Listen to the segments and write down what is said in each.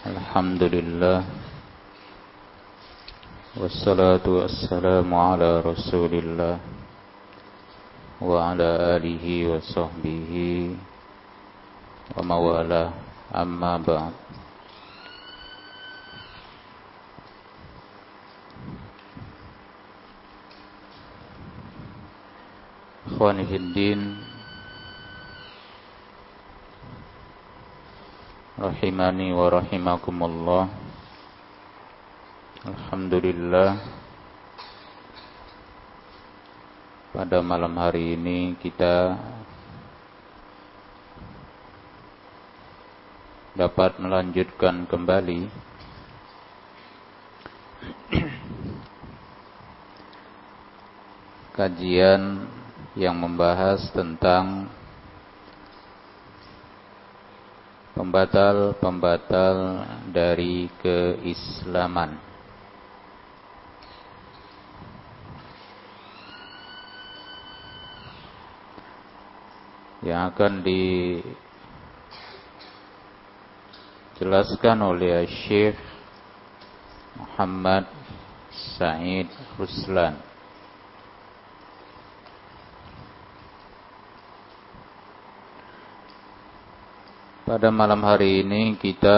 الحمد لله والصلاة والسلام على رسول الله وعلى آله وصحبه وموالاه. أما بعد إخواني في الدين rahimani wa rahimakumullah. Alhamdulillah. Pada malam hari ini kita dapat melanjutkan kembali kajian yang membahas tentang pembatal-pembatal dari keislaman. Yang akan dijelaskan oleh Syekh Muhammad Said Ruslan. Pada malam hari ini kita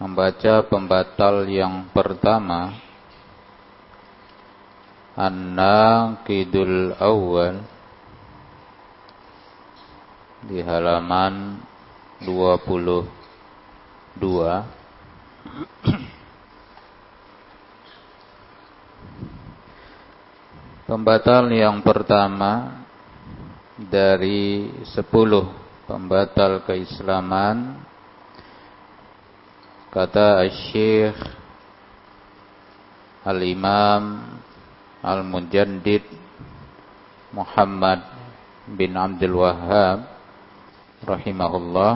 membaca pembatal yang pertama. An-Naqidul Awal di halaman 22 Pembatal yang pertama dari sepuluh pembatal keislaman kata Syekh Al-Imam Al-Mujaddid Muhammad bin Abdul Wahhab rahimahullah.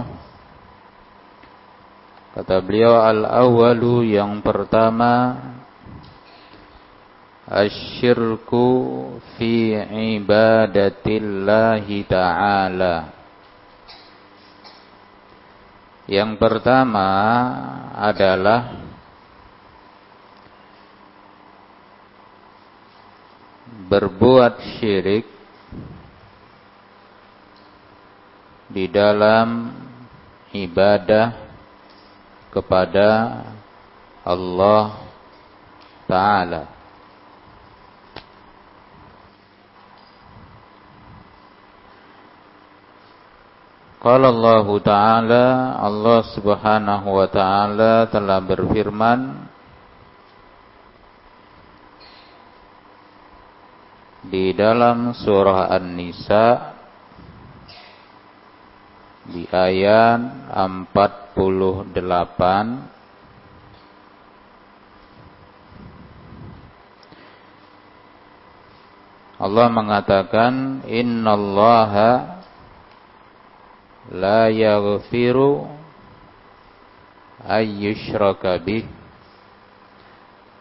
Kata beliau al-awwalu yang pertama asyirku fi ibadatillahi ta'ala Yang pertama adalah berbuat syirik di dalam ibadah kepada Allah Ta'ala. Qala Allah Ta'ala Allah Subhanahu wa taala telah berfirman di dalam surah An-Nisa di ayat 48 Allah mengatakan innallaha la yaghfiru ayyushraka bih.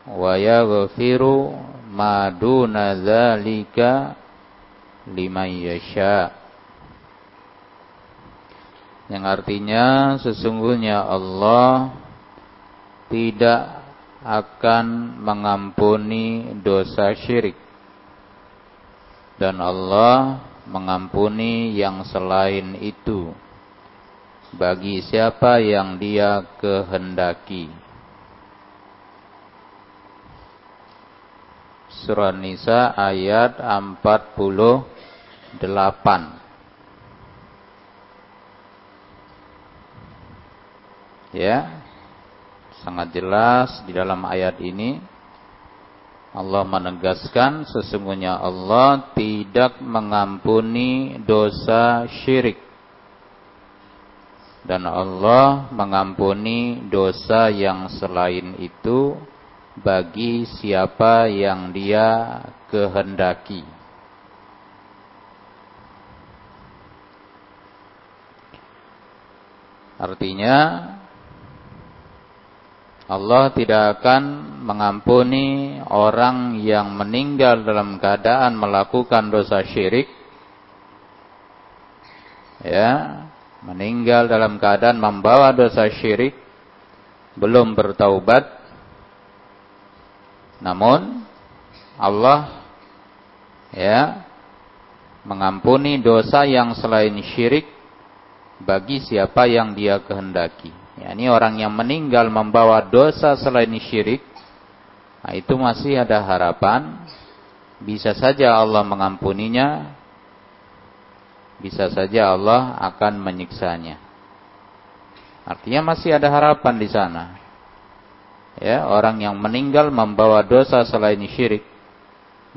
Wa yaghfiru ma duna dzalika liman yasha. Yang artinya sesungguhnya Allah tidak akan mengampuni dosa syirik. Dan Allah mengampuni yang selain itu bagi siapa yang dia kehendaki. Surah Nisa ayat 48. Ya. Sangat jelas di dalam ayat ini Allah menegaskan sesungguhnya Allah tidak mengampuni dosa syirik. Dan Allah mengampuni dosa yang selain itu bagi siapa yang dia kehendaki. Artinya Allah tidak akan mengampuni orang yang meninggal dalam keadaan melakukan dosa syirik ya meninggal dalam keadaan membawa dosa syirik, belum bertaubat, namun Allah ya mengampuni dosa yang selain syirik bagi siapa yang dia kehendaki. Ya, ini orang yang meninggal membawa dosa selain syirik, nah itu masih ada harapan. Bisa saja Allah mengampuninya, bisa saja Allah akan menyiksanya. Artinya masih ada harapan di sana. Ya, orang yang meninggal membawa dosa selain syirik,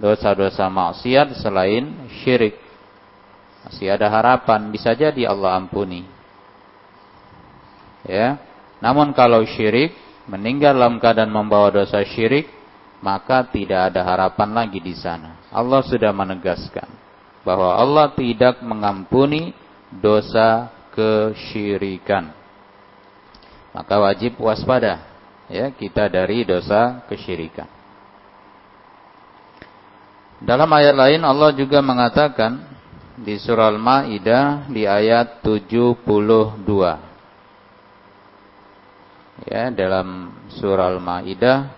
dosa-dosa maksiat selain syirik. Masih ada harapan, bisa jadi Allah ampuni. Ya. Namun kalau syirik, meninggal dalam keadaan membawa dosa syirik, maka tidak ada harapan lagi di sana. Allah sudah menegaskan bahwa Allah tidak mengampuni dosa kesyirikan. Maka wajib waspada ya kita dari dosa kesyirikan. Dalam ayat lain Allah juga mengatakan di surah Al-Maidah di ayat 72. Ya, dalam surah Al-Maidah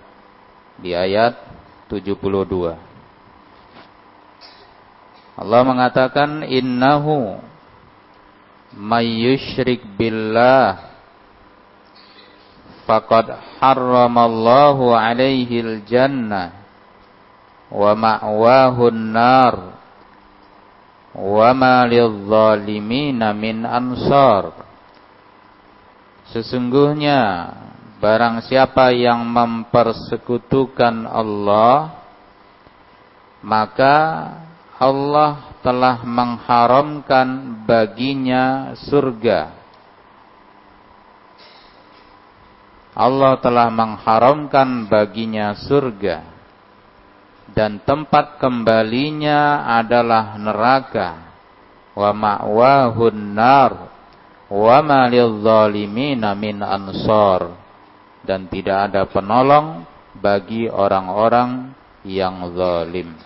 di ayat 72. Allah mengatakan innahu may yusyrik billah faqad harramallahu alaihi al-jannah wa ma'wahu an-nar wa ma lidh-dhalimina min ansar Sesungguhnya barang siapa yang mempersekutukan Allah maka Allah telah mengharamkan baginya surga. Allah telah mengharamkan baginya surga. Dan tempat kembalinya adalah neraka. Wa ma'wahun nar wa ma lidzalimina min ansar. Dan tidak ada penolong bagi orang-orang yang zalim.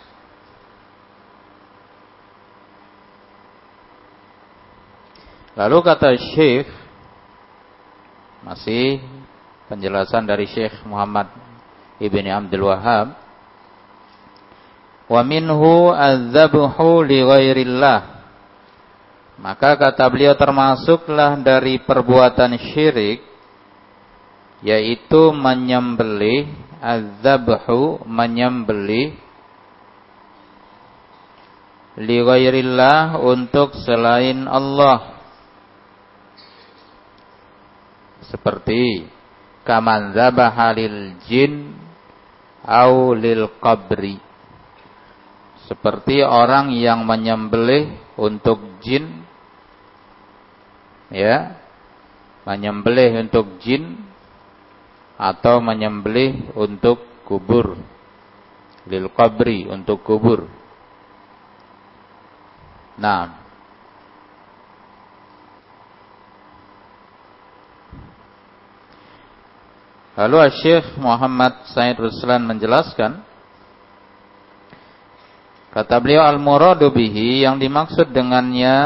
Lalu kata Syekh masih penjelasan dari Syekh Muhammad Ibni Abdul Wahab wa minhu adzabhu li ghairillah maka kata beliau termasuklah dari perbuatan syirik yaitu menyembelih adzabhu menyembelih li untuk selain Allah. Seperti kaman zabaha lil jin au lil qabri. Seperti orang yang menyembelih untuk jin ya. Menyembelih untuk jin atau menyembelih untuk kubur. Lil qabri untuk kubur. Nah. Lalu Syekh Muhammad Said Ruslan menjelaskan kata beliau al-muradu bihi yang dimaksud dengannya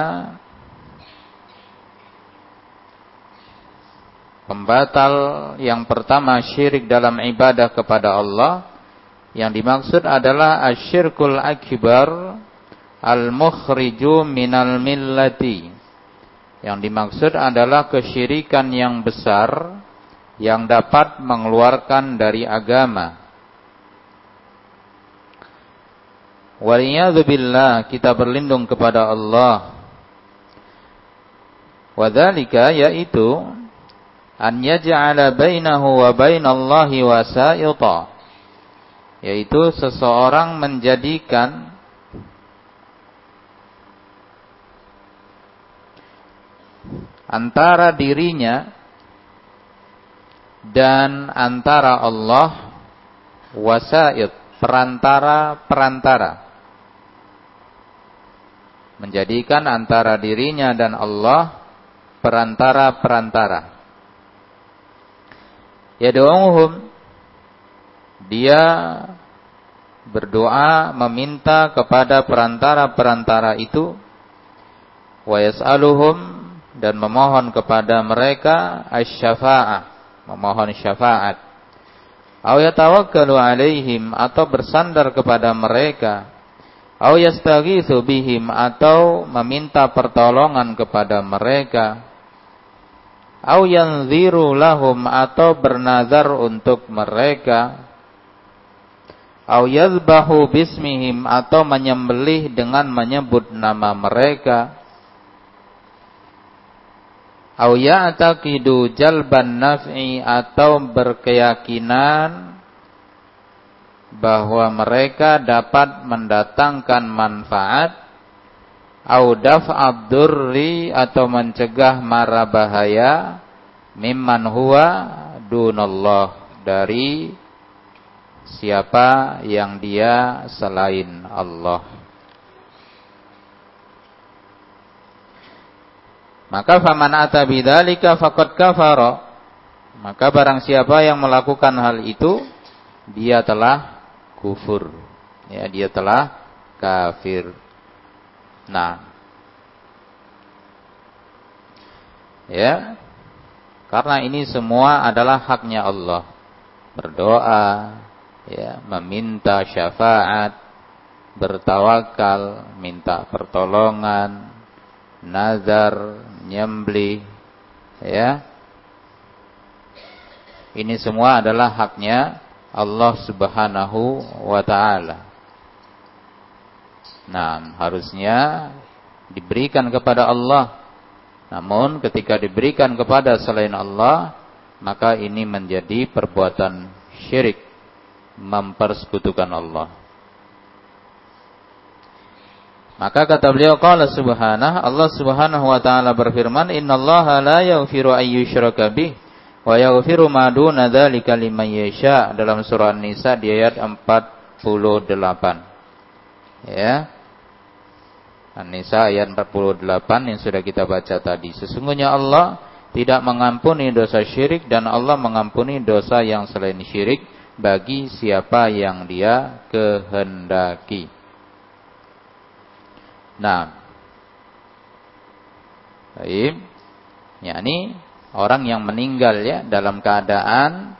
pembatal yang pertama syirik dalam ibadah kepada Allah yang dimaksud adalah asyirkul akbar al-mukhriju minal millati yang dimaksud adalah kesyirikan yang besar yang dapat mengeluarkan dari agama. Waliyadzubillah kita berlindung kepada Allah. Wadhalika yaitu an yaj'ala bainahu wa bainallahi wasa'ita. Yaitu seseorang menjadikan antara dirinya dan antara Allah wasaid perantara-perantara menjadikan antara dirinya dan Allah perantara-perantara yad'uhum dia berdoa meminta kepada perantara-perantara itu wa yas'aluhum dan memohon kepada mereka asy-syafa'ah, memohon syafaat. Aw yatawakkalu alaihim atau bersandar kepada mereka. Aw yastaghitsu bihim atau meminta pertolongan kepada mereka. Aw yanziru lahum atau bernazar untuk mereka. Aw yadhbahu bismihim atau menyembelih dengan menyebut nama mereka au ya'taqidu jalban naf'i atau berkeyakinan bahwa mereka dapat mendatangkan manfaat au daf'ad durri atau mencegah mara bahaya mimman huwa dunallah dari siapa yang dia selain Allah Maka faman ata bidzalika faqad kafara. Maka barang siapa yang melakukan hal itu dia telah kufur. Ya, dia telah kafir. Nah. Ya. Karena ini semua adalah haknya Allah. Berdoa, ya, meminta syafaat, bertawakal, minta pertolongan, nazar, nyembeli, ya. Ini semua adalah haknya Allah Subhanahu wa taala. Nah, harusnya diberikan kepada Allah. Namun ketika diberikan kepada selain Allah, maka ini menjadi perbuatan syirik, mempersekutukan Allah. Maka kata beliau qala subhanah Allah Subhanahu wa taala berfirman innallaha la yaghfiru ayyushraka bih wa yaghfiru ma duna dzalika liman yasha dalam surah An-Nisa di ayat 48. Ya. An-Nisa ayat 48 yang sudah kita baca tadi. Sesungguhnya Allah tidak mengampuni dosa syirik dan Allah mengampuni dosa yang selain syirik bagi siapa yang dia kehendaki. Nah. Baik. ini orang yang meninggal ya dalam keadaan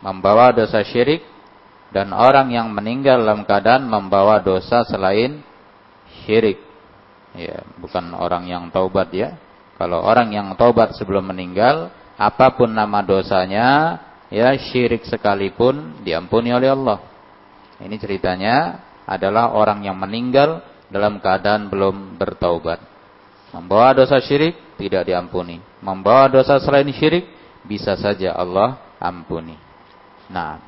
membawa dosa syirik dan orang yang meninggal dalam keadaan membawa dosa selain syirik. Ya, bukan orang yang taubat ya. Kalau orang yang taubat sebelum meninggal, apa pun nama dosanya, ya syirik sekalipun diampuni oleh Allah. Ini ceritanya adalah orang yang meninggal dalam keadaan belum bertaubat. Membawa dosa syirik tidak diampuni. Membawa dosa selain syirik bisa saja Allah ampuni. Nah.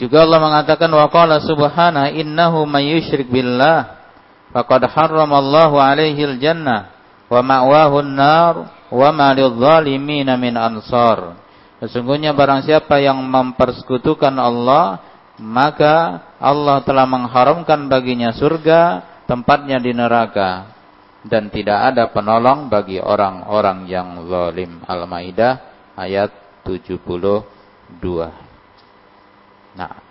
Juga Allah mengatakan wa qala subhana innahu may yusyrik billah faqad harramallahu alaihi al-jannah wa ma'wahu an-nar wa ma lidh-dhalimin min ansar. Sesungguhnya barang siapa yang mempersekutukan Allah maka Allah telah mengharamkan baginya surga, tempatnya di neraka dan tidak ada penolong bagi orang-orang yang zalim. Al-Maidah ayat 72. Nah.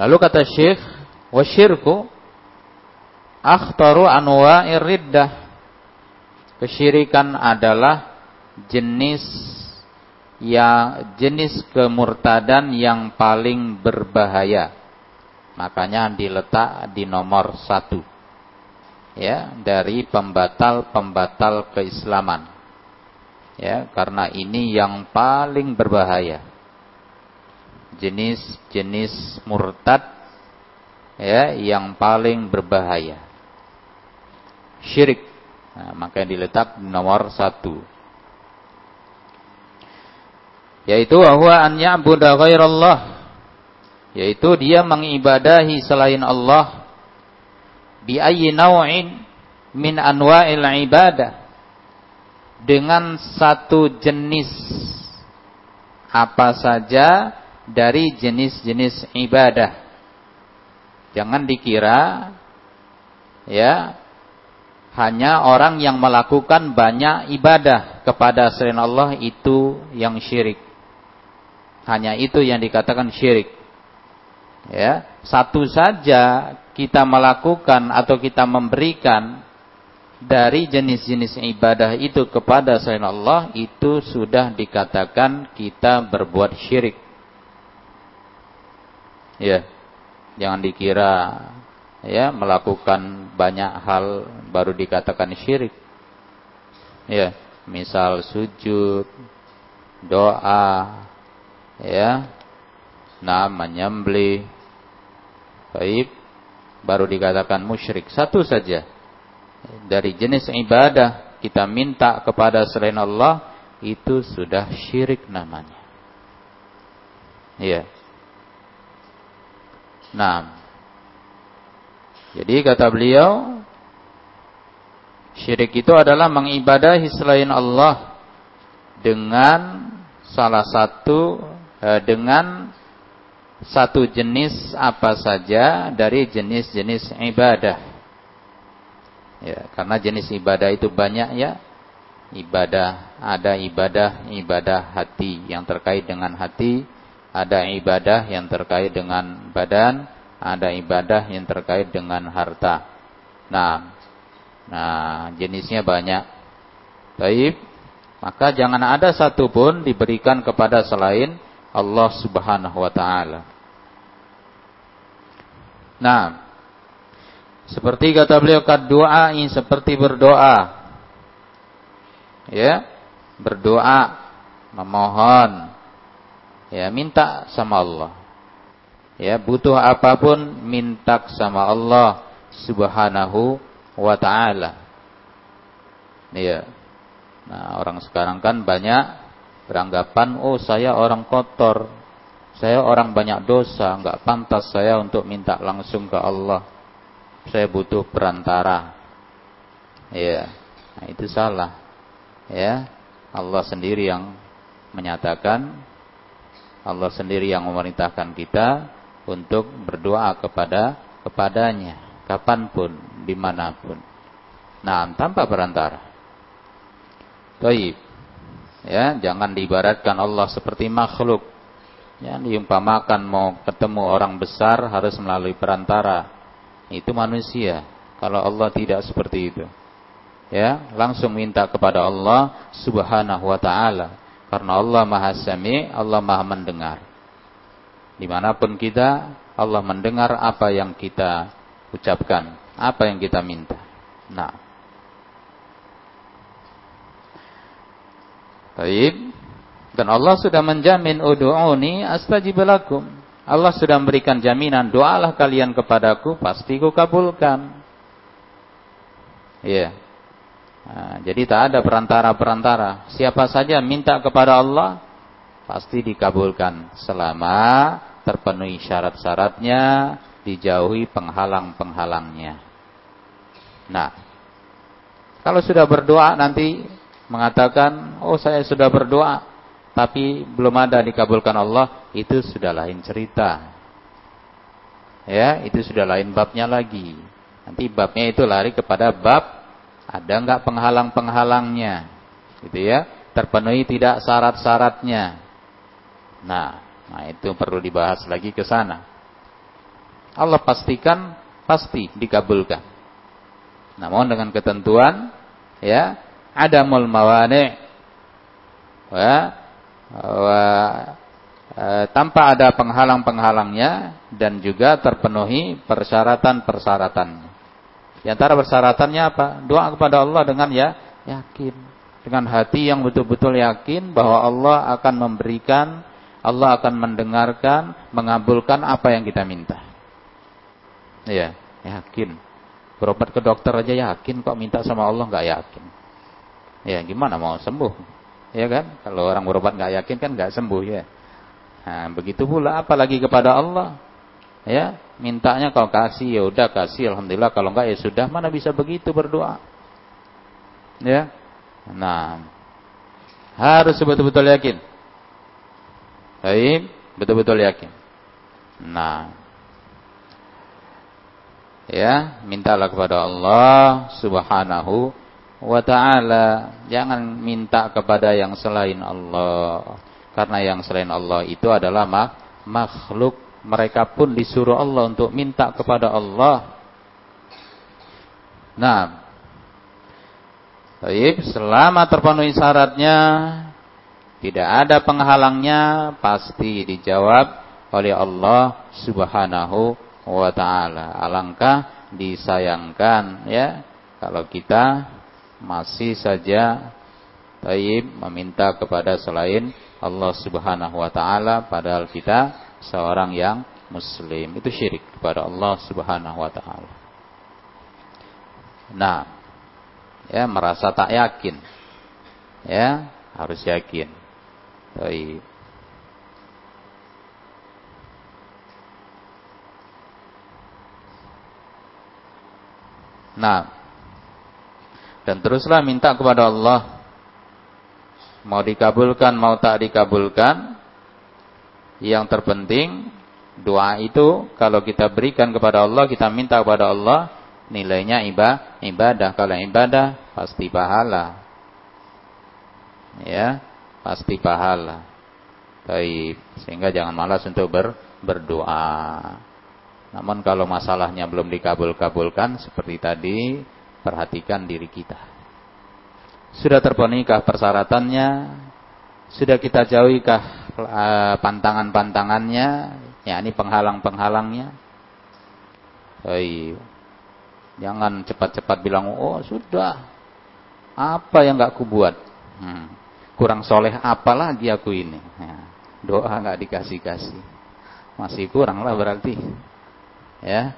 Lalu kata Syekh, wasyirku akhtaru anwa'ir riddah. Kesyirikan adalah jenis ya jenis kemurtadan yang paling berbahaya. Makanya diletak di nomor satu. Ya, dari pembatal-pembatal keislaman. Ya, karena ini yang paling berbahaya. Jenis-jenis murtad ya yang paling berbahaya. Syirik. Nah, makanya diletak di nomor satu. Yaitu bahwa an ya'budu ghairallah. Yaitu dia mengibadahi selain Allah. Bi ayyi naw'in min anwa'il ibadah. Dengan satu jenis. Apa saja dari jenis-jenis ibadah jangan dikira ya hanya orang yang melakukan banyak ibadah kepada selain Allah itu yang syirik hanya itu yang dikatakan syirik. Ya. satu saja kita melakukan atau kita memberikan dari jenis-jenis ibadah itu kepada selain Allah itu sudah dikatakan kita berbuat syirik. Ya. Jangan dikira ya melakukan banyak hal baru dikatakan syirik. Ya, misal sujud, doa, ya, nah menyembelih, baik, baru dikatakan musyrik. Satu saja dari jenis ibadah kita minta kepada selain Allah itu sudah syirik namanya. Iya. Nah. Jadi kata beliau syirik itu adalah mengibadahi selain Allah dengan salah satu eh, dengan satu jenis apa saja dari jenis-jenis ibadah. Ya, karena jenis ibadah itu banyak ya. Ibadah, ada ibadah, ibadah hati yang terkait dengan hati, ada ibadah yang terkait dengan badan, ada ibadah yang terkait dengan harta. Nah, nah jenisnya banyak. Baik, maka jangan ada satupun diberikan kepada selain Allah Subhanahu wa taala. Nah, seperti kata beliau doa ini seperti berdoa. Ya, berdoa, memohon. Ya, minta sama Allah. Ya, butuh apa pun minta sama Allah Subhanahu wa taala. Ya. Nah, orang sekarang kan banyak beranggapan, "Oh, saya orang kotor. Saya orang banyak dosa, enggak pantas saya untuk minta langsung ke Allah." saya butuh perantara. Ya, nah, itu salah. Ya, Allah sendiri yang menyatakan, Allah sendiri yang memerintahkan kita untuk berdoa kepada kepadanya, kapan pun, di mana pun. Nah, tanpa perantara. Taib. Ya, jangan diibaratkan Allah seperti makhluk. Ya, diumpamakan mau ketemu orang besar harus melalui perantara itu manusia. Kalau Allah tidak seperti itu. Ya, langsung minta kepada Allah Subhanahu wa taala. Karena Allah Maha Sami, Allah Maha mendengar. Di mana pun kita, Allah mendengar apa yang kita ucapkan, apa yang kita minta. Nah. Baik. Dan Allah sudah menjamin udu'uni astajib lakum. Allah sudah memberikan jaminan, doalah kalian kepadaku, pasti ku kabulkan. Iya. Yeah. Nah, jadi tak ada perantara-perantara. Siapa saja minta kepada Allah, pasti dikabulkan. Selama terpenuhi syarat-syaratnya, dijauhi penghalang-penghalangnya. Nah, kalau sudah berdoa nanti mengatakan, oh saya sudah berdoa, tapi belum ada dikabulkan Allah, itu sudah lain cerita. Ya, itu sudah lain babnya lagi. Nanti babnya itu lari kepada bab ada enggak penghalang-penghalangnya. Gitu ya. Terpenuhi tidak syarat-syaratnya. Nah, nah itu perlu dibahas lagi ke sana. Allah pastikan pasti dikabulkan. Namun dengan ketentuan ya, ada mawani' ya, wa, e, tanpa ada penghalang-penghalangnya dan juga terpenuhi persyaratan-persyaratannya. Di antara persyaratannya apa? Doa kepada Allah dengan ya yakin, dengan hati yang betul-betul yakin bahwa Allah akan memberikan, Allah akan mendengarkan, mengabulkan apa yang kita minta. Ya, yakin. Berobat ke dokter aja yakin kok minta sama Allah nggak yakin. Ya, gimana mau sembuh? Ya kan? Kalau orang berobat nggak yakin kan nggak sembuh ya. Nah, begitu pula apalagi kepada Allah. Ya, mintanya kau kasih ya udah kasih alhamdulillah kalau enggak ya sudah mana bisa begitu berdoa. Ya. Nah, harus betul-betul yakin. Baik, betul-betul yakin. Nah, ya, mintalah kepada Allah Subhanahu wa ta'ala jangan minta kepada yang selain Allah karena yang selain Allah itu adalah makhluk mereka pun disuruh Allah untuk minta kepada Allah. Nah, baik, selama terpenuhi syaratnya, tidak ada penghalangnya, pasti dijawab oleh Allah Subhanahu wa taala. Alangkah disayangkan ya kalau kita masih saja taib meminta kepada selain Allah Subhanahu wa taala padahal kita seorang yang muslim. Itu syirik kepada Allah Subhanahu wa taala. Nah, ya merasa tak yakin. Ya, harus yakin. Baik. Nah, dan teruslah minta kepada Allah mau dikabulkan mau tak dikabulkan yang terpenting doa itu kalau kita berikan kepada Allah kita minta kepada Allah nilainya ibadah ibadah kalau ibadah pasti pahala ya pasti pahala Baik, sehingga jangan malas untuk ber, berdoa. Namun kalau masalahnya belum dikabul-kabulkan seperti tadi, perhatikan diri kita. Sudah terpehunukah persyaratannya? Sudah kita jauhikah eh, pantangan-pantangannya? Ya, ini penghalang-penghalangnya. Baik. Jangan cepat-cepat bilang, oh sudah. Apa yang gak kubuat? Hmm. Kurang soleh apa lagi aku ini? Ya. Doa gak dikasih-kasih. Masih kurang lah berarti. Ya.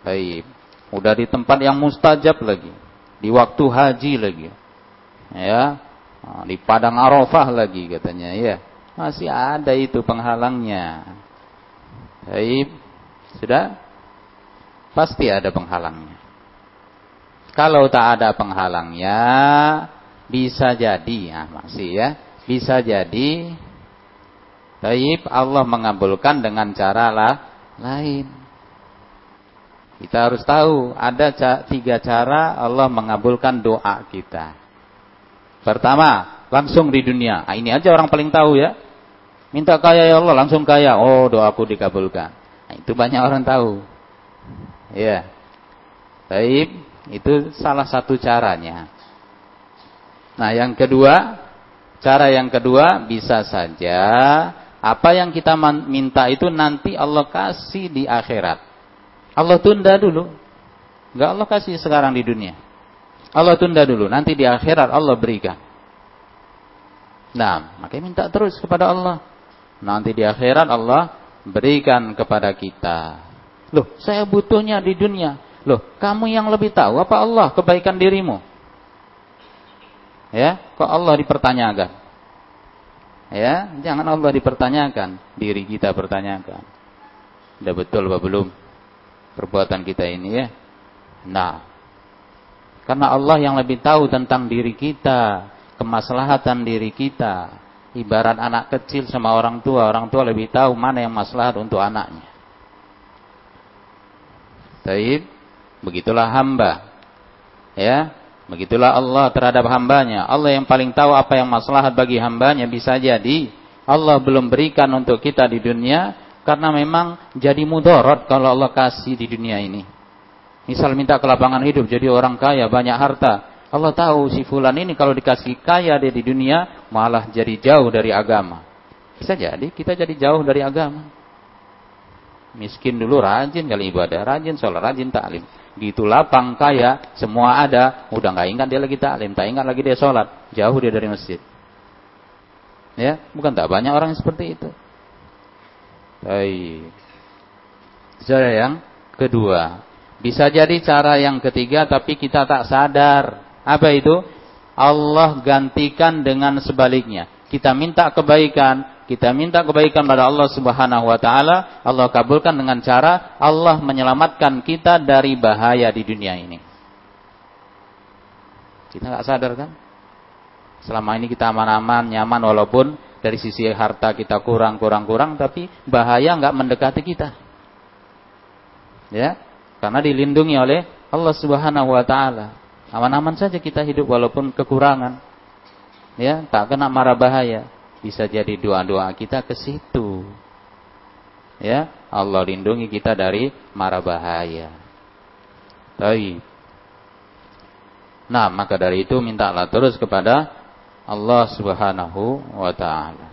Baik. Udah di tempat yang mustajab lagi. Di waktu haji lagi. Ya. Nah, di padang Arafah lagi katanya ya. Masih ada itu penghalangnya. Baik. Sudah? Pasti ada penghalangnya. Kalau tak ada penghalangnya, bisa jadi, ya masih ya, bisa jadi, Taib Allah mengabulkan dengan cara lah, lain. Kita harus tahu ada tiga cara Allah mengabulkan doa kita. Pertama, langsung di dunia. Nah, ini aja orang paling tahu ya. Minta kaya ya Allah, langsung kaya. Oh, doaku dikabulkan. Nah, itu banyak orang tahu. Ya. Baik, itu salah satu caranya. Nah, yang kedua, cara yang kedua bisa saja apa yang kita minta itu nanti Allah kasih di akhirat. Allah tunda dulu. Enggak Allah kasih sekarang di dunia. Allah tunda dulu, nanti di akhirat Allah berikan. Nah, makanya minta terus kepada Allah. Nanti di akhirat Allah berikan kepada kita. Loh, saya butuhnya di dunia. Loh, kamu yang lebih tahu apa Allah kebaikan dirimu? Ya, kok Allah dipertanyakan? Ya, jangan Allah dipertanyakan, diri kita pertanyakan. Sudah betul apa belum? perbuatan kita ini ya. Nah, karena Allah yang lebih tahu tentang diri kita, kemaslahatan diri kita. Ibarat anak kecil sama orang tua, orang tua lebih tahu mana yang maslahat untuk anaknya. Taib, begitulah hamba. Ya, begitulah Allah terhadap hambanya. Allah yang paling tahu apa yang maslahat bagi hambanya bisa jadi Allah belum berikan untuk kita di dunia karena memang jadi mudorot kalau Allah kasih di dunia ini. Misal minta kelapangan hidup jadi orang kaya, banyak harta. Allah tahu si fulan ini kalau dikasih kaya dia di dunia malah jadi jauh dari agama. Bisa jadi kita jadi jauh dari agama. Miskin dulu rajin kali ibadah, rajin sholat, rajin taklim. Gitu lapang kaya, semua ada, udah nggak ingat dia lagi taklim, tak ingat lagi dia sholat, jauh dia dari masjid. Ya, bukan tak banyak orang yang seperti itu. Baik. Cara yang kedua. Bisa jadi cara yang ketiga tapi kita tak sadar. Apa itu? Allah gantikan dengan sebaliknya. Kita minta kebaikan, kita minta kebaikan pada Allah Subhanahu wa taala, Allah kabulkan dengan cara Allah menyelamatkan kita dari bahaya di dunia ini. Kita nggak sadar kan? Selama ini kita aman-aman, nyaman walaupun dari sisi harta kita kurang kurang kurang tapi bahaya nggak mendekati kita ya karena dilindungi oleh Allah Subhanahu wa taala aman-aman saja kita hidup walaupun kekurangan ya tak kena marah bahaya bisa jadi doa-doa kita ke situ Ya, Allah lindungi kita dari mara bahaya. Baik. Nah, maka dari itu mintalah terus kepada Allah Subhanahu wa taala.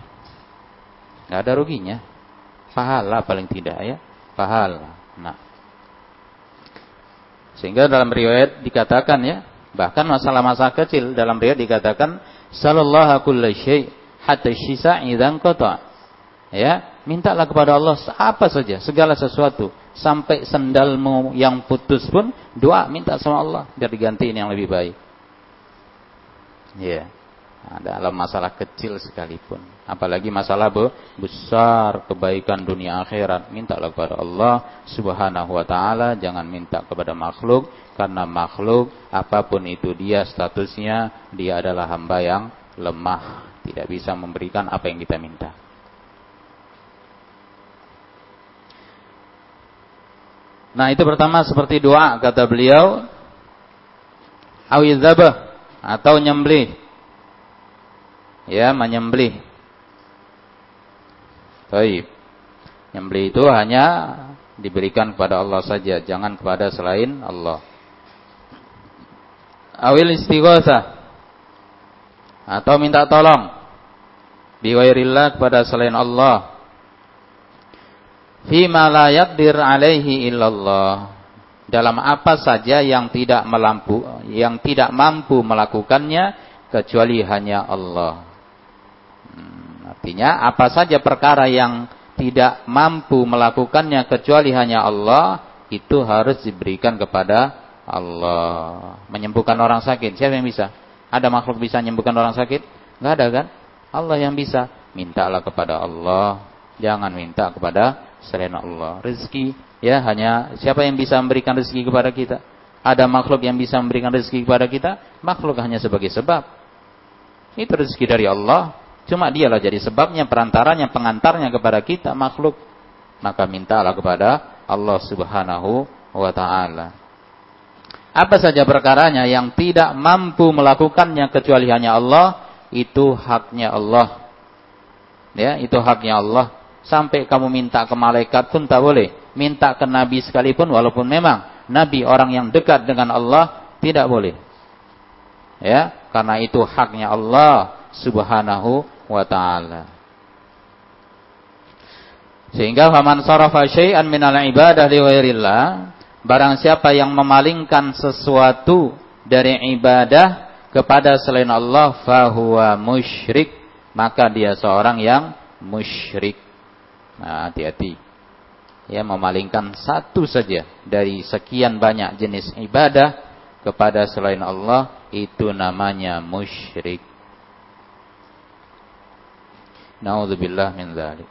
Enggak ada ruginya. Pahala paling tidak ya. Pahala. Sehingga dalam riwayat dikatakan ya, bahkan masalah-masalah kecil dalam riwayat dikatakan sallallahu kulli syai hatta syisa idzan qata. Ya, mintalah kepada Allah apa saja, segala sesuatu sampai sendalmu yang putus pun doa minta sama Allah biar digantiin yang lebih baik. Ya. Nah, dalam masalah kecil sekalipun. Apalagi masalah besar kebaikan dunia akhirat. Mintalah kepada Allah subhanahu wa ta'ala. Jangan minta kepada makhluk. Karena makhluk apa pun itu dia statusnya. Dia adalah hamba yang lemah. Tidak bisa memberikan apa yang kita minta. Nah itu pertama seperti doa kata beliau. Awizabah atau nyembelih ya menyembelih. Baik. Nyembelih itu hanya diberikan kepada Allah saja, jangan kepada selain Allah. Awil istighosa atau minta tolong biwairillah kepada selain Allah. Fima la yaqdir alaihi illallah. Dalam apa saja yang tidak melampu, yang tidak mampu melakukannya kecuali hanya Allah. Artinya apa saja perkara yang tidak mampu melakukannya kecuali hanya Allah itu harus diberikan kepada Allah. Menyembuhkan orang sakit, siapa yang bisa? Ada makhluk bisa menyembuhkan orang sakit? Enggak ada kan? Allah yang bisa. Mintalah kepada Allah, jangan minta kepada selain Allah. Rezeki ya hanya siapa yang bisa memberikan rezeki kepada kita? Ada makhluk yang bisa memberikan rezeki kepada kita? Makhluk hanya sebagai sebab. Itu rezeki dari Allah, Cuma dialah jadi sebabnya, perantaranya, pengantarnya kepada kita makhluk. Maka mintalah kepada Allah Subhanahu wa taala. Apa saja perkaranya yang tidak mampu melakukannya kecuali hanya Allah, itu haknya Allah. Ya, itu haknya Allah. Sampai kamu minta ke malaikat pun tak boleh. Minta ke nabi sekalipun walaupun memang nabi orang yang dekat dengan Allah tidak boleh. Ya, karena itu haknya Allah Subhanahu wa ta'ala. Sehingga faman sarafa syai'an minal ibadah li ghairillah, barang siapa yang memalingkan sesuatu dari ibadah kepada selain Allah fahuwa musyrik, maka dia seorang yang musyrik. Nah, hati-hati. Ya, memalingkan satu saja dari sekian banyak jenis ibadah kepada selain Allah itu namanya musyrik. Naudzubillah min dzalik.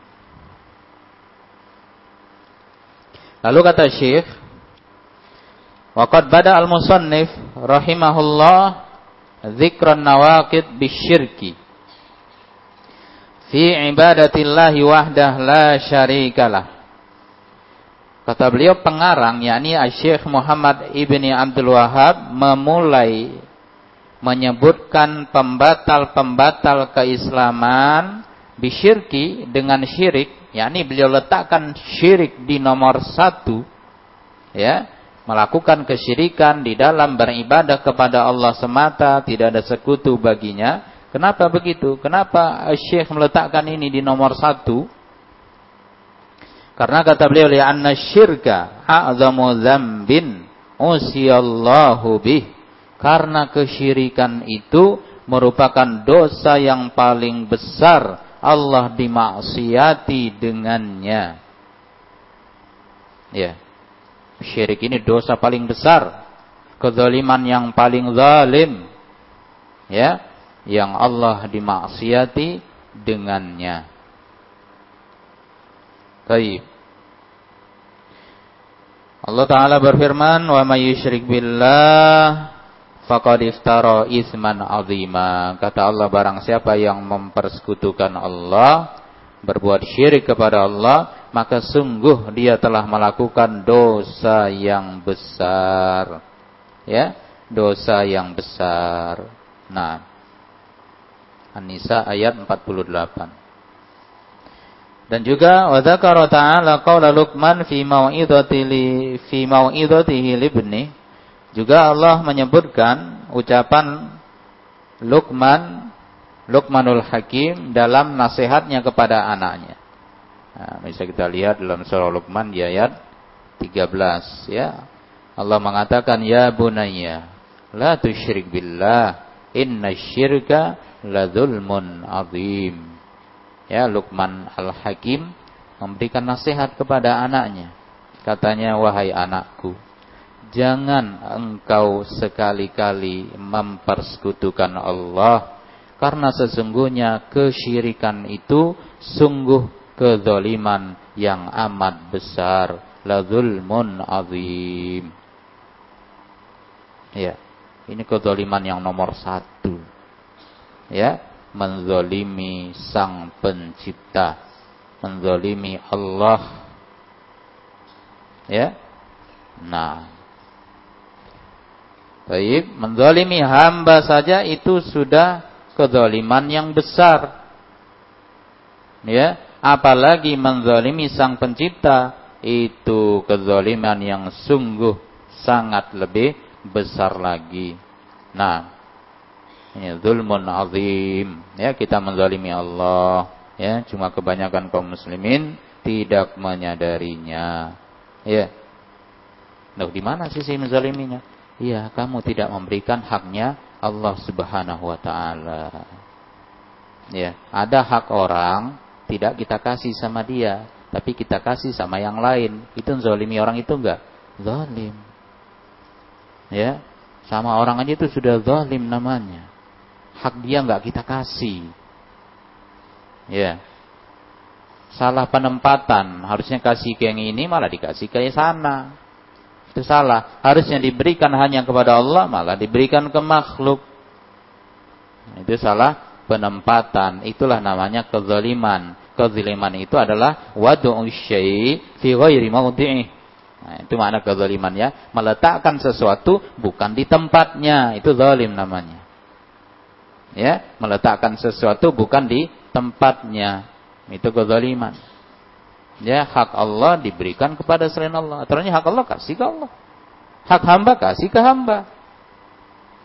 Lalu kata Syekh, Waqad bada al-musannif rahimahullah dzikran nawaqid bisyirki fi ibadatillahi wahdah la syarikalah. Kata beliau pengarang yakni Syekh Muhammad Ibni Abdul Wahab memulai menyebutkan pembatal-pembatal keislaman bisyirki dengan syirik, yakni beliau letakkan syirik di nomor satu, ya, melakukan kesyirikan di dalam beribadah kepada Allah semata, tidak ada sekutu baginya. Kenapa begitu? Kenapa Syekh meletakkan ini di nomor satu? Karena kata beliau, anna syirka a'zamu dzambin usiyallahu bih. Karena kesyirikan itu merupakan dosa yang paling besar Allah dimaksiati dengannya. Ya. Syirik ini dosa paling besar. Kezaliman yang paling zalim. Ya. Yang Allah dimaksiati dengannya. Baik. Allah Ta'ala berfirman, "Wa may billah faqad iftara isman azima. Kata Allah barang siapa yang mempersekutukan Allah, berbuat syirik kepada Allah, maka sungguh dia telah melakukan dosa yang besar. Ya, dosa yang besar. Nah, An-Nisa ayat 48. Dan juga wa dzakara ta'ala qaula Luqman fi mau'idati fi mau'idatihi libni. Juga Allah menyebutkan ucapan Luqman Luqmanul Hakim dalam nasihatnya kepada anaknya. Nah, bisa kita lihat dalam surah Luqman di ayat 13 ya. Allah mengatakan ya bunayya la tusyrik billah inna syirka la dzulmun azim. Ya, Luqman Al-Hakim memberikan nasihat kepada anaknya. Katanya, wahai anakku, jangan engkau sekali-kali mempersekutukan Allah. Karena sesungguhnya kesyirikan itu sungguh kezaliman yang amat besar. La zulmun azim. Ya, ini kezaliman yang nomor satu. Ya, menzolimi sang pencipta, menzolimi Allah. Ya. Nah. Baik, menzolimi hamba saja itu sudah kezoliman yang besar. Ya, apalagi menzolimi sang pencipta itu kezoliman yang sungguh sangat lebih besar lagi. Nah, ini zulmun azim. Ya, kita menzalimi Allah. Ya, cuma kebanyakan kaum muslimin tidak menyadarinya. Ya. Nah, di mana sisi menzaliminya? Iya, kamu tidak memberikan haknya Allah Subhanahu wa taala. Ya, ada hak orang tidak kita kasih sama dia, tapi kita kasih sama yang lain. Itu zalimi orang itu enggak? Zalim. Ya, sama orang aja itu sudah zalim namanya hak dia nggak kita kasih. Ya. Salah penempatan, harusnya kasih ke yang ini malah dikasih ke sana. Itu salah. Harusnya diberikan hanya kepada Allah malah diberikan ke makhluk. Itu salah penempatan. Itulah namanya kezaliman. Kezaliman itu adalah wadu'u syai' fi ghairi mawdi'ih. Nah, itu makna kezaliman ya. Meletakkan sesuatu bukan di tempatnya. Itu zalim namanya ya meletakkan sesuatu bukan di tempatnya itu kezaliman ya hak Allah diberikan kepada selain Allah. Aturannya hak Allah kasih ke Allah. Hak hamba kasih ke hamba.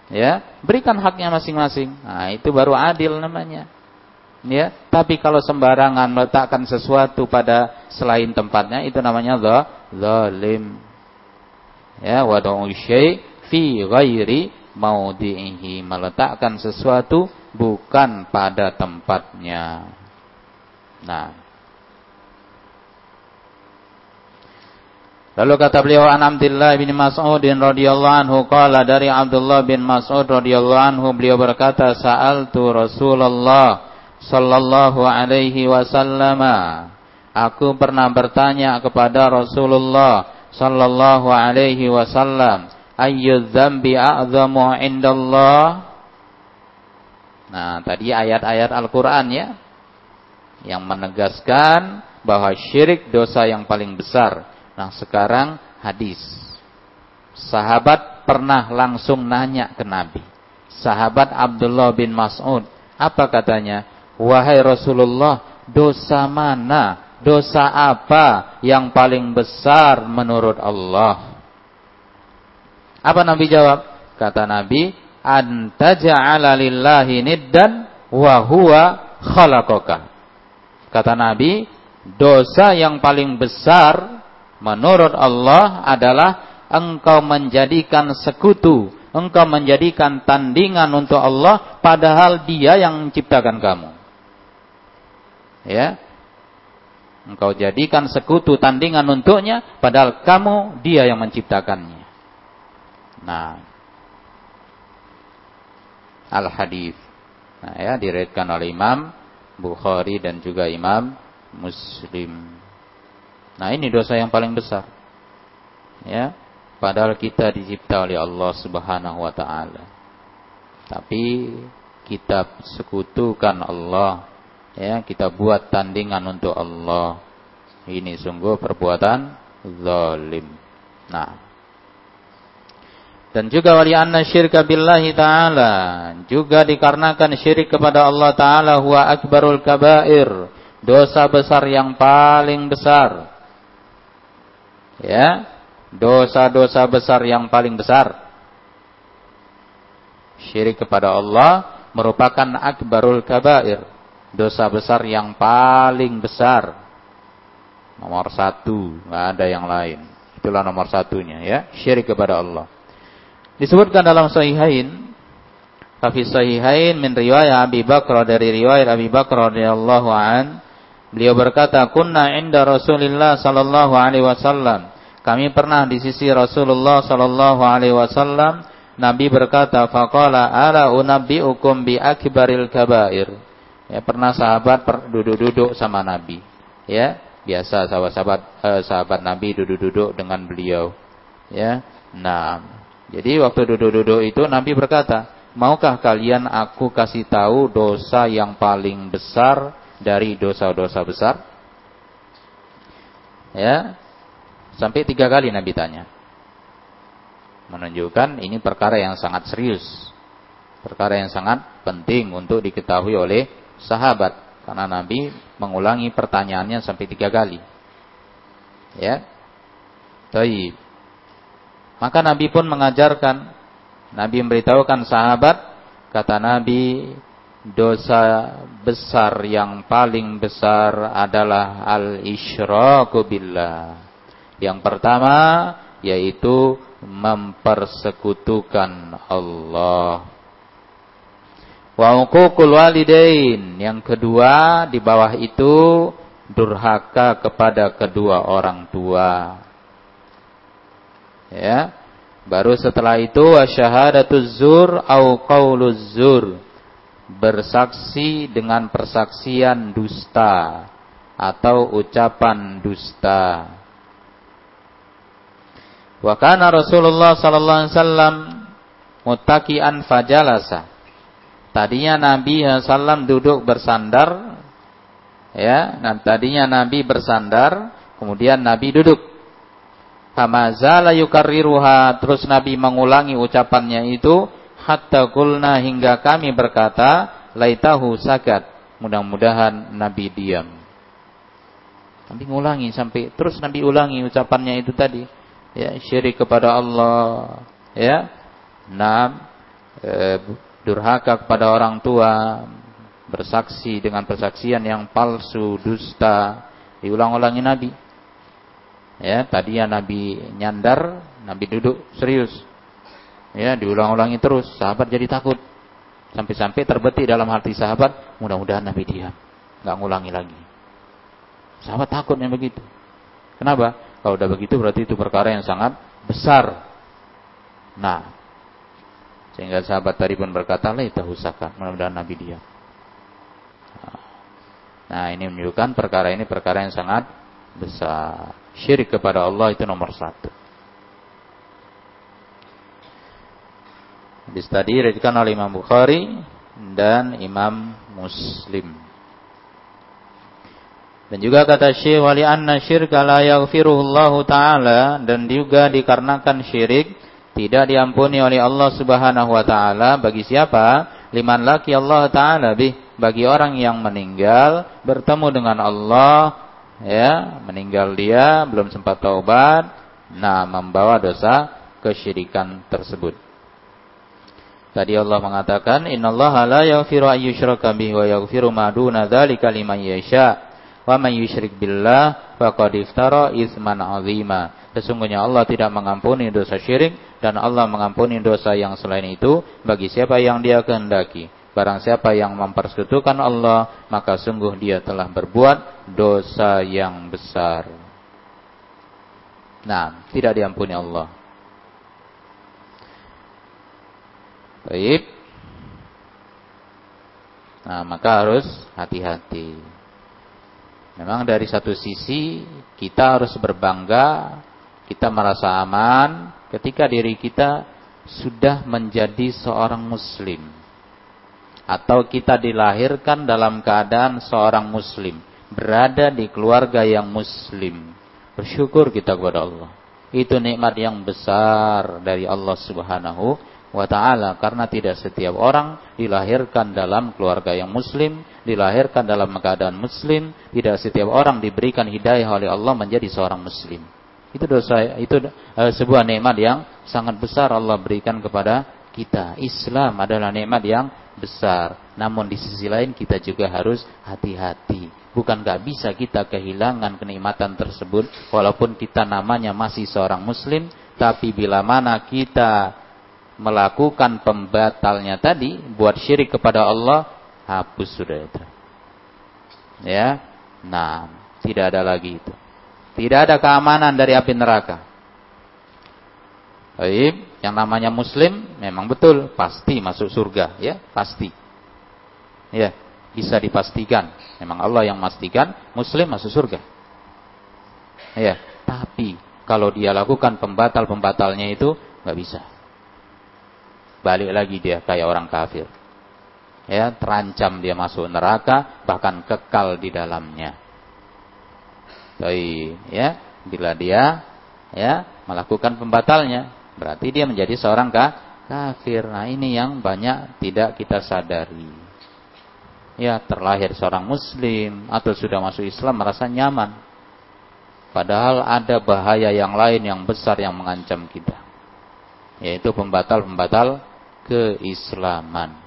Ya berikan haknya masing-masing. Nah itu baru adil namanya. Ya tapi kalau sembarangan meletakkan sesuatu pada selain tempatnya itu namanya zalim. Ya wada'u syai fi ghairi maudi'ihi meletakkan sesuatu bukan pada tempatnya. Nah. Lalu kata beliau an Abdullah bin Mas'ud radhiyallahu anhu qala dari Abdullah bin Mas'ud radhiyallahu anhu beliau berkata sa'altu Rasulullah sallallahu alaihi wasallam Aku pernah bertanya kepada Rasulullah sallallahu alaihi wasallam ayyu dzambi a'zamu indallah Nah, tadi ayat-ayat Al-Qur'an ya yang menegaskan bahwa syirik dosa yang paling besar. Nah, sekarang hadis. Sahabat pernah langsung nanya ke Nabi. Sahabat Abdullah bin Mas'ud, apa katanya? Wahai Rasulullah, dosa mana? Dosa apa yang paling besar menurut Allah? Apa Nabi jawab? Kata Nabi, antaja'ala lillahi niddan wa huwa khalaqaka. Kata Nabi, dosa yang paling besar menurut Allah adalah engkau menjadikan sekutu, engkau menjadikan tandingan untuk Allah padahal Dia yang menciptakan kamu. Ya. Engkau jadikan sekutu tandingan untuknya padahal kamu Dia yang menciptakannya. Nah, al-hadis. Nah, ya diriwayatkan oleh Imam Bukhari dan juga Imam Muslim. Nah, ini dosa yang paling besar. Ya, padahal kita dicipta oleh Allah Subhanahu wa taala. Tapi kita sekutukan Allah, ya, kita buat tandingan untuk Allah. Ini sungguh perbuatan zalim. Nah, dan juga wali anna syirka billahi ta'ala. Juga dikarenakan syirik kepada Allah ta'ala huwa akbarul kabair. dosa besar yang paling besar. Ya, dosa-dosa besar yang paling besar. Syirik kepada Allah merupakan akbarul kabair. Dosa besar yang paling besar. Nomor satu, nggak ada yang lain. Itulah nomor satunya ya, syirik kepada Allah. Disebutkan dalam Sahihain, Hafi Sahihain min riwayat Abi Bakr dari riwayat Abi Bakr radhiyallahu an, beliau berkata, "Kunna inda Rasulillah sallallahu alaihi wasallam." Kami pernah di sisi Rasulullah sallallahu alaihi wasallam Nabi berkata, "Faqala ala unabbiukum bi akbaril kabair." Ya, pernah sahabat duduk-duduk sama Nabi. Ya, biasa sahabat-sahabat eh, sahabat Nabi duduk-duduk dengan beliau. Ya. Nah, jadi waktu duduk-duduk itu Nabi berkata, "Maukah kalian aku kasih tahu dosa yang paling besar dari dosa-dosa besar?" Ya. Sampai tiga kali Nabi tanya menunjukkan ini perkara yang sangat serius. Perkara yang sangat penting untuk diketahui oleh sahabat. Karena Nabi mengulangi pertanyaannya sampai tiga kali. Ya. Taib. Maka Nabi pun mengajarkan. Nabi memberitahukan sahabat. Kata Nabi, dosa besar yang paling besar adalah al-isyraku billah. Yang pertama yaitu mempersekutukan Allah. Wa uququl walidain. Yang kedua di bawah itu durhaka kepada kedua orang tua. Ya. Baru setelah itu wasyahadatuz zur au qauluz zur. Bersaksi dengan persaksian dusta atau ucapan dusta. Wa kana Rasulullah sallallahu alaihi wasallam muttaqian fajalasa. Tadinya Nabi sallam duduk bersandar ya, dan tadinya Nabi bersandar, kemudian Nabi duduk. Famazala yukarriruha, terus Nabi mengulangi ucapannya itu hatta kulna hingga kami berkata, laitahu sakat. Mudah-mudahan Nabi diam. Nabi ngulangi sampai terus Nabi ulangi ucapannya itu tadi. Ya syirik kepada Allah. Ya. Enam e, durhaka kepada orang tua. Bersaksi dengan persaksian yang palsu dusta. Diulang-ulangi Nabi. Ya tadi ya Nabi nyandar Nabi duduk serius ya diulang-ulangi terus sahabat jadi takut sampai-sampai terbetik dalam hati sahabat mudah-mudahan Nabi diam nggak ngulangi lagi sahabat takutnya begitu kenapa kalau udah begitu berarti itu perkara yang sangat besar. Nah, sehingga sahabat tadi pun berkata, "La husaka." Mudah-mudahan Nabi dia. Nah, ini menunjukkan perkara ini perkara yang sangat besar. Syirik kepada Allah itu nomor satu. Hadis tadi diriwayatkan oleh Imam Bukhari dan Imam Muslim. Dan juga kata Syekh wali anna syirka la yaghfiruhullahu taala dan juga dikarenakan syirik tidak diampuni oleh Allah Subhanahu wa taala bagi siapa? Liman laki Allah taala bih bagi orang yang meninggal bertemu dengan Allah ya, meninggal dia belum sempat taubat, nah membawa dosa kesyirikan tersebut. Tadi Allah mengatakan innallaha la yaghfiru ayyushraka bihi wa yaghfiru ma duna dzalika liman yasha' Wa man yusyrik billah faqad iftara itsman 'azima. Sesungguhnya Allah tidak mengampuni dosa syirik dan Allah mengampuni dosa yang selain itu bagi siapa yang Dia kehendaki. Barang siapa yang mempersekutukan Allah, maka sungguh dia telah berbuat dosa yang besar. Nah, tidak diampuni Allah. Baik. Nah, maka harus hati-hati. Memang dari satu sisi kita harus berbangga, kita merasa aman ketika diri kita sudah menjadi seorang muslim. Atau kita dilahirkan dalam keadaan seorang muslim, berada di keluarga yang muslim. Bersyukur kita kepada Allah. Itu nikmat yang besar dari Allah Subhanahu wa taala karena tidak setiap orang dilahirkan dalam keluarga yang muslim, dilahirkan dalam keadaan muslim, tidak setiap orang diberikan hidayah oleh Allah menjadi seorang muslim. Itu dosa itu uh, sebuah nikmat yang sangat besar Allah berikan kepada kita. Islam adalah nikmat yang besar. Namun di sisi lain kita juga harus hati-hati. Bukan gak bisa kita kehilangan kenikmatan tersebut walaupun kita namanya masih seorang muslim, tapi bila mana kita melakukan pembatalnya tadi, buat syirik kepada Allah, hapus sudah itu. Ya. Nah, tidak ada lagi itu. Tidak ada keamanan dari api neraka. Baik, yang namanya muslim memang betul pasti masuk surga, ya, pasti. Ya, bisa dipastikan. Memang Allah yang memastikan muslim masuk surga. Ya, tapi kalau dia lakukan pembatal-pembatalnya itu nggak bisa balik lagi dia kayak orang kafir. Ya, terancam dia masuk neraka, bahkan kekal di dalamnya. Baik, ya, bila dia ya melakukan pembatalnya, berarti dia menjadi seorang kafir. Nah, ini yang banyak tidak kita sadari. Ya, terlahir seorang muslim atau sudah masuk Islam merasa nyaman. Padahal ada bahaya yang lain yang besar yang mengancam kita. Yaitu pembatal-pembatal keislaman.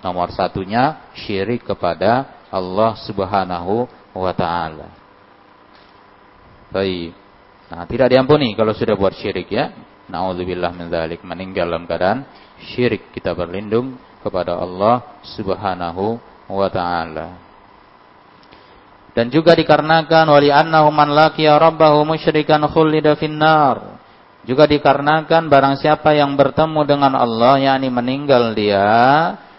Nomor satunya syirik kepada Allah Subhanahu wa taala. Baik. Nah, tidak diampuni kalau sudah buat syirik ya. Nauzubillah min dzalik, meninggal dalam keadaan syirik. Kita berlindung kepada Allah Subhanahu wa taala. Dan juga dikarenakan wali annahu man laqiya rabbahu musyrikan khulida finnar. Juga dikarenakan barang siapa yang bertemu dengan Allah, yakni meninggal dia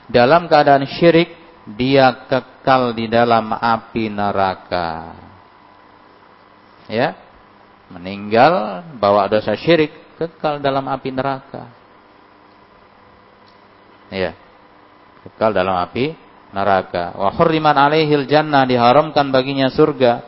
dalam keadaan syirik, dia kekal di dalam api neraka. Ya, meninggal bawa dosa syirik, kekal dalam api neraka. Ya, kekal dalam api neraka. Wa hurriman alaihil jannah diharamkan baginya surga.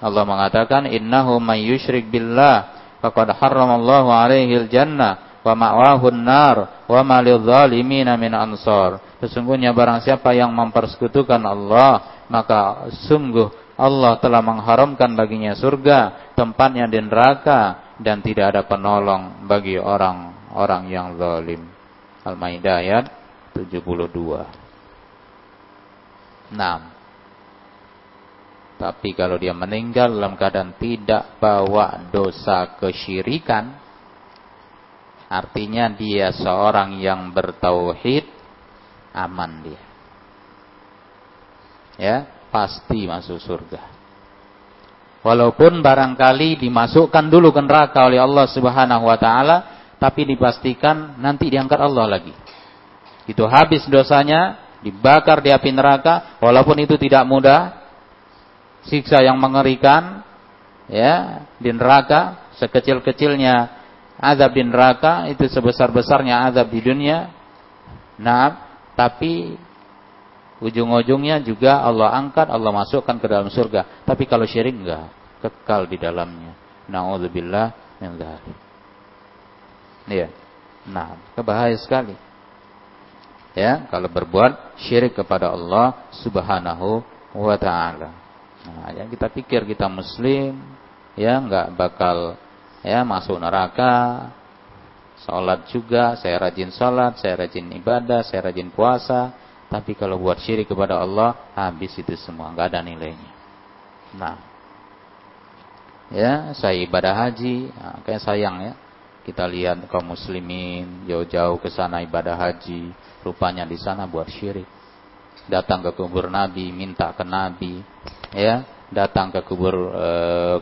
Allah mengatakan innahu may yusyrik billah faqad harramallahu alaihi jannah wa ma'wahu nar wa ma lidh-dhalimin min ansar. Sesungguhnya barang siapa yang mempersekutukan Allah, maka sungguh Allah telah mengharamkan baginya surga, tempatnya di neraka dan tidak ada penolong bagi orang-orang yang zalim. Al-Maidah ayat 72. 6. Tapi kalau dia meninggal dalam keadaan tidak bawa dosa kesyirikan, artinya dia seorang yang bertauhid, aman dia. Ya, pasti masuk surga. Walaupun barangkali dimasukkan dulu ke neraka oleh Allah Subhanahu wa taala, tapi dipastikan nanti diangkat Allah lagi. Itu habis dosanya, dibakar di api neraka, walaupun itu tidak mudah, siksa yang mengerikan ya di neraka sekecil-kecilnya azab di neraka itu sebesar-besarnya azab di dunia. Nah, tapi ujung-ujungnya juga Allah angkat, Allah masukkan ke dalam surga. Tapi kalau syirik enggak, kekal di dalamnya. Nauzubillah min dzalik. Ya. Nah, kebahaya sekali. Ya, kalau berbuat syirik kepada Allah Subhanahu wa taala. Nah, yang kita pikir kita muslim, ya nggak bakal ya masuk neraka. Salat juga, saya rajin salat, saya rajin ibadah, saya rajin puasa. Tapi kalau buat syirik kepada Allah, habis itu semua, nggak ada nilainya. Nah, ya saya ibadah haji, nah, kayak sayang ya. Kita lihat kaum muslimin jauh-jauh ke sana ibadah haji, rupanya di sana buat syirik datang ke kubur Nabi, minta ke Nabi, ya, datang ke kubur e,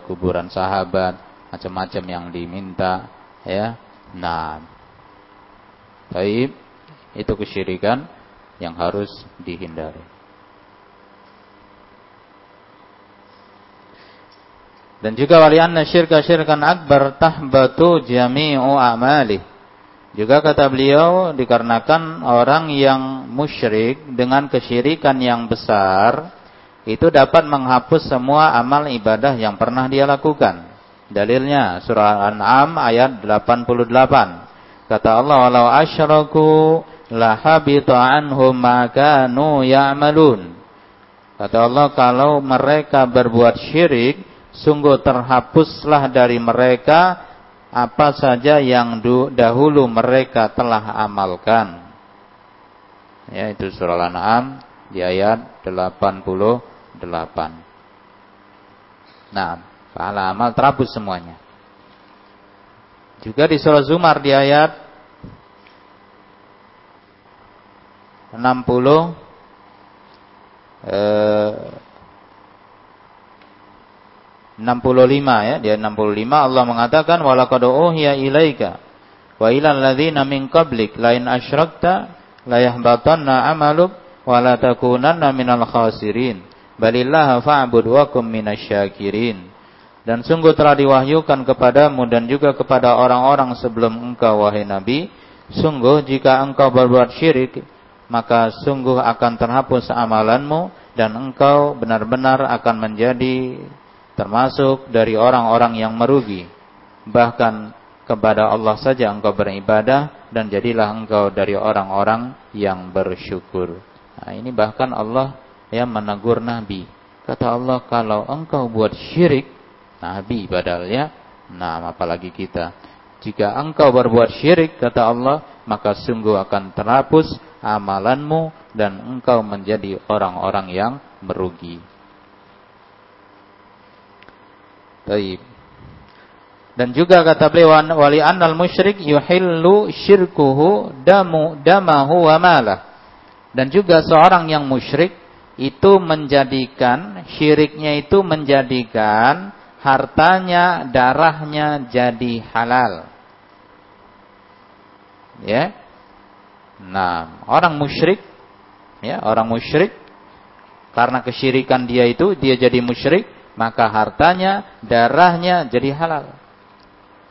kuburan sahabat, macam-macam yang diminta, ya. Nah, taib itu kesyirikan yang harus dihindari. Dan juga walianna syirka syirkan akbar tahbatu jami'u amalih juga kata beliau dikarenakan orang yang musyrik dengan kesyirikan yang besar itu dapat menghapus semua amal ibadah yang pernah dia lakukan. Dalilnya surah Al-An'am ayat 88. Kata Allah, "Walau asyraku la habita anhum ma kanu ya'malun." Kata Allah, kalau mereka berbuat syirik, sungguh terhapuslah dari mereka apa saja yang dahulu mereka telah amalkan. Ya, itu surah Al-An'am di ayat 88. Nah, pahala amal terhapus semuanya. Juga di surah Zumar di ayat 60 65 ya, dia 65 Allah mengatakan walaqad uhiya ilaika wa ilal ladzina min qablik la in asyrakta la yahbatanna amaluk wa la takunanna minal khasirin balillaha fa'bud wa kum minasyakirin dan sungguh telah diwahyukan kepadamu dan juga kepada orang-orang sebelum engkau wahai nabi sungguh jika engkau berbuat syirik maka sungguh akan terhapus amalanmu dan engkau benar-benar akan menjadi termasuk dari orang-orang yang merugi. Bahkan kepada Allah saja engkau beribadah dan jadilah engkau dari orang-orang yang bersyukur. Nah, ini bahkan Allah yang menegur Nabi. Kata Allah, kalau engkau buat syirik, Nabi padahal ya, nah apalagi kita. Jika engkau berbuat syirik, kata Allah, maka sungguh akan terhapus amalanmu dan engkau menjadi orang-orang yang merugi. Taib. Dan juga kata beliau wali annal musyrik yuhillu syirkuhu damu damahu wa malah. Dan juga seorang yang musyrik itu menjadikan syiriknya itu menjadikan hartanya, darahnya jadi halal. Ya. Nah, orang musyrik ya, orang musyrik karena kesyirikan dia itu dia jadi musyrik, maka hartanya, darahnya jadi halal.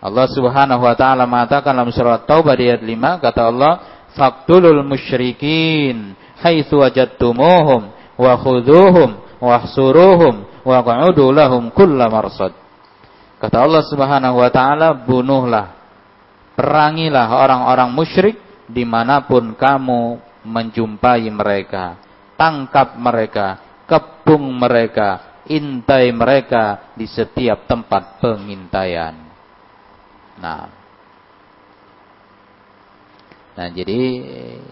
Allah Subhanahu wa taala mengatakan dalam surat Taubah ayat 5 kata Allah, "Faqtulul musyrikin haitsu wajadtumuhum wa khudhuhum wahsuruhum wa qa'udu lahum kulla marsad." Kata Allah Subhanahu wa taala, bunuhlah, perangilah orang-orang musyrik di mana pun kamu menjumpai mereka, tangkap mereka, kepung mereka, intai mereka di setiap tempat pengintaian. Nah, nah jadi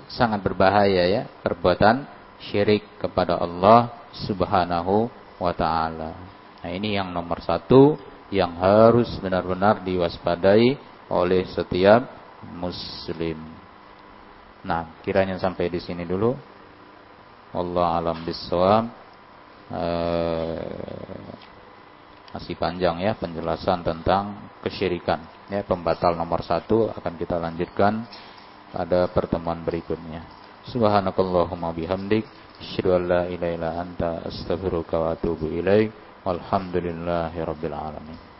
sangat berbahaya ya perbuatan syirik kepada Allah Subhanahu wa Ta'ala. Nah, ini yang nomor satu yang harus benar-benar diwaspadai oleh setiap Muslim. Nah, kiranya sampai di sini dulu. Allah alam bisawab. Eh, masih panjang ya penjelasan tentang kesyirikan. Ya, pembatal nomor satu akan kita lanjutkan pada pertemuan berikutnya. Subhanakallahumma bihamdik. Asyhadu an la ilaha anta astaghfiruka wa atubu ilaik. Walhamdulillahi rabbil alamin.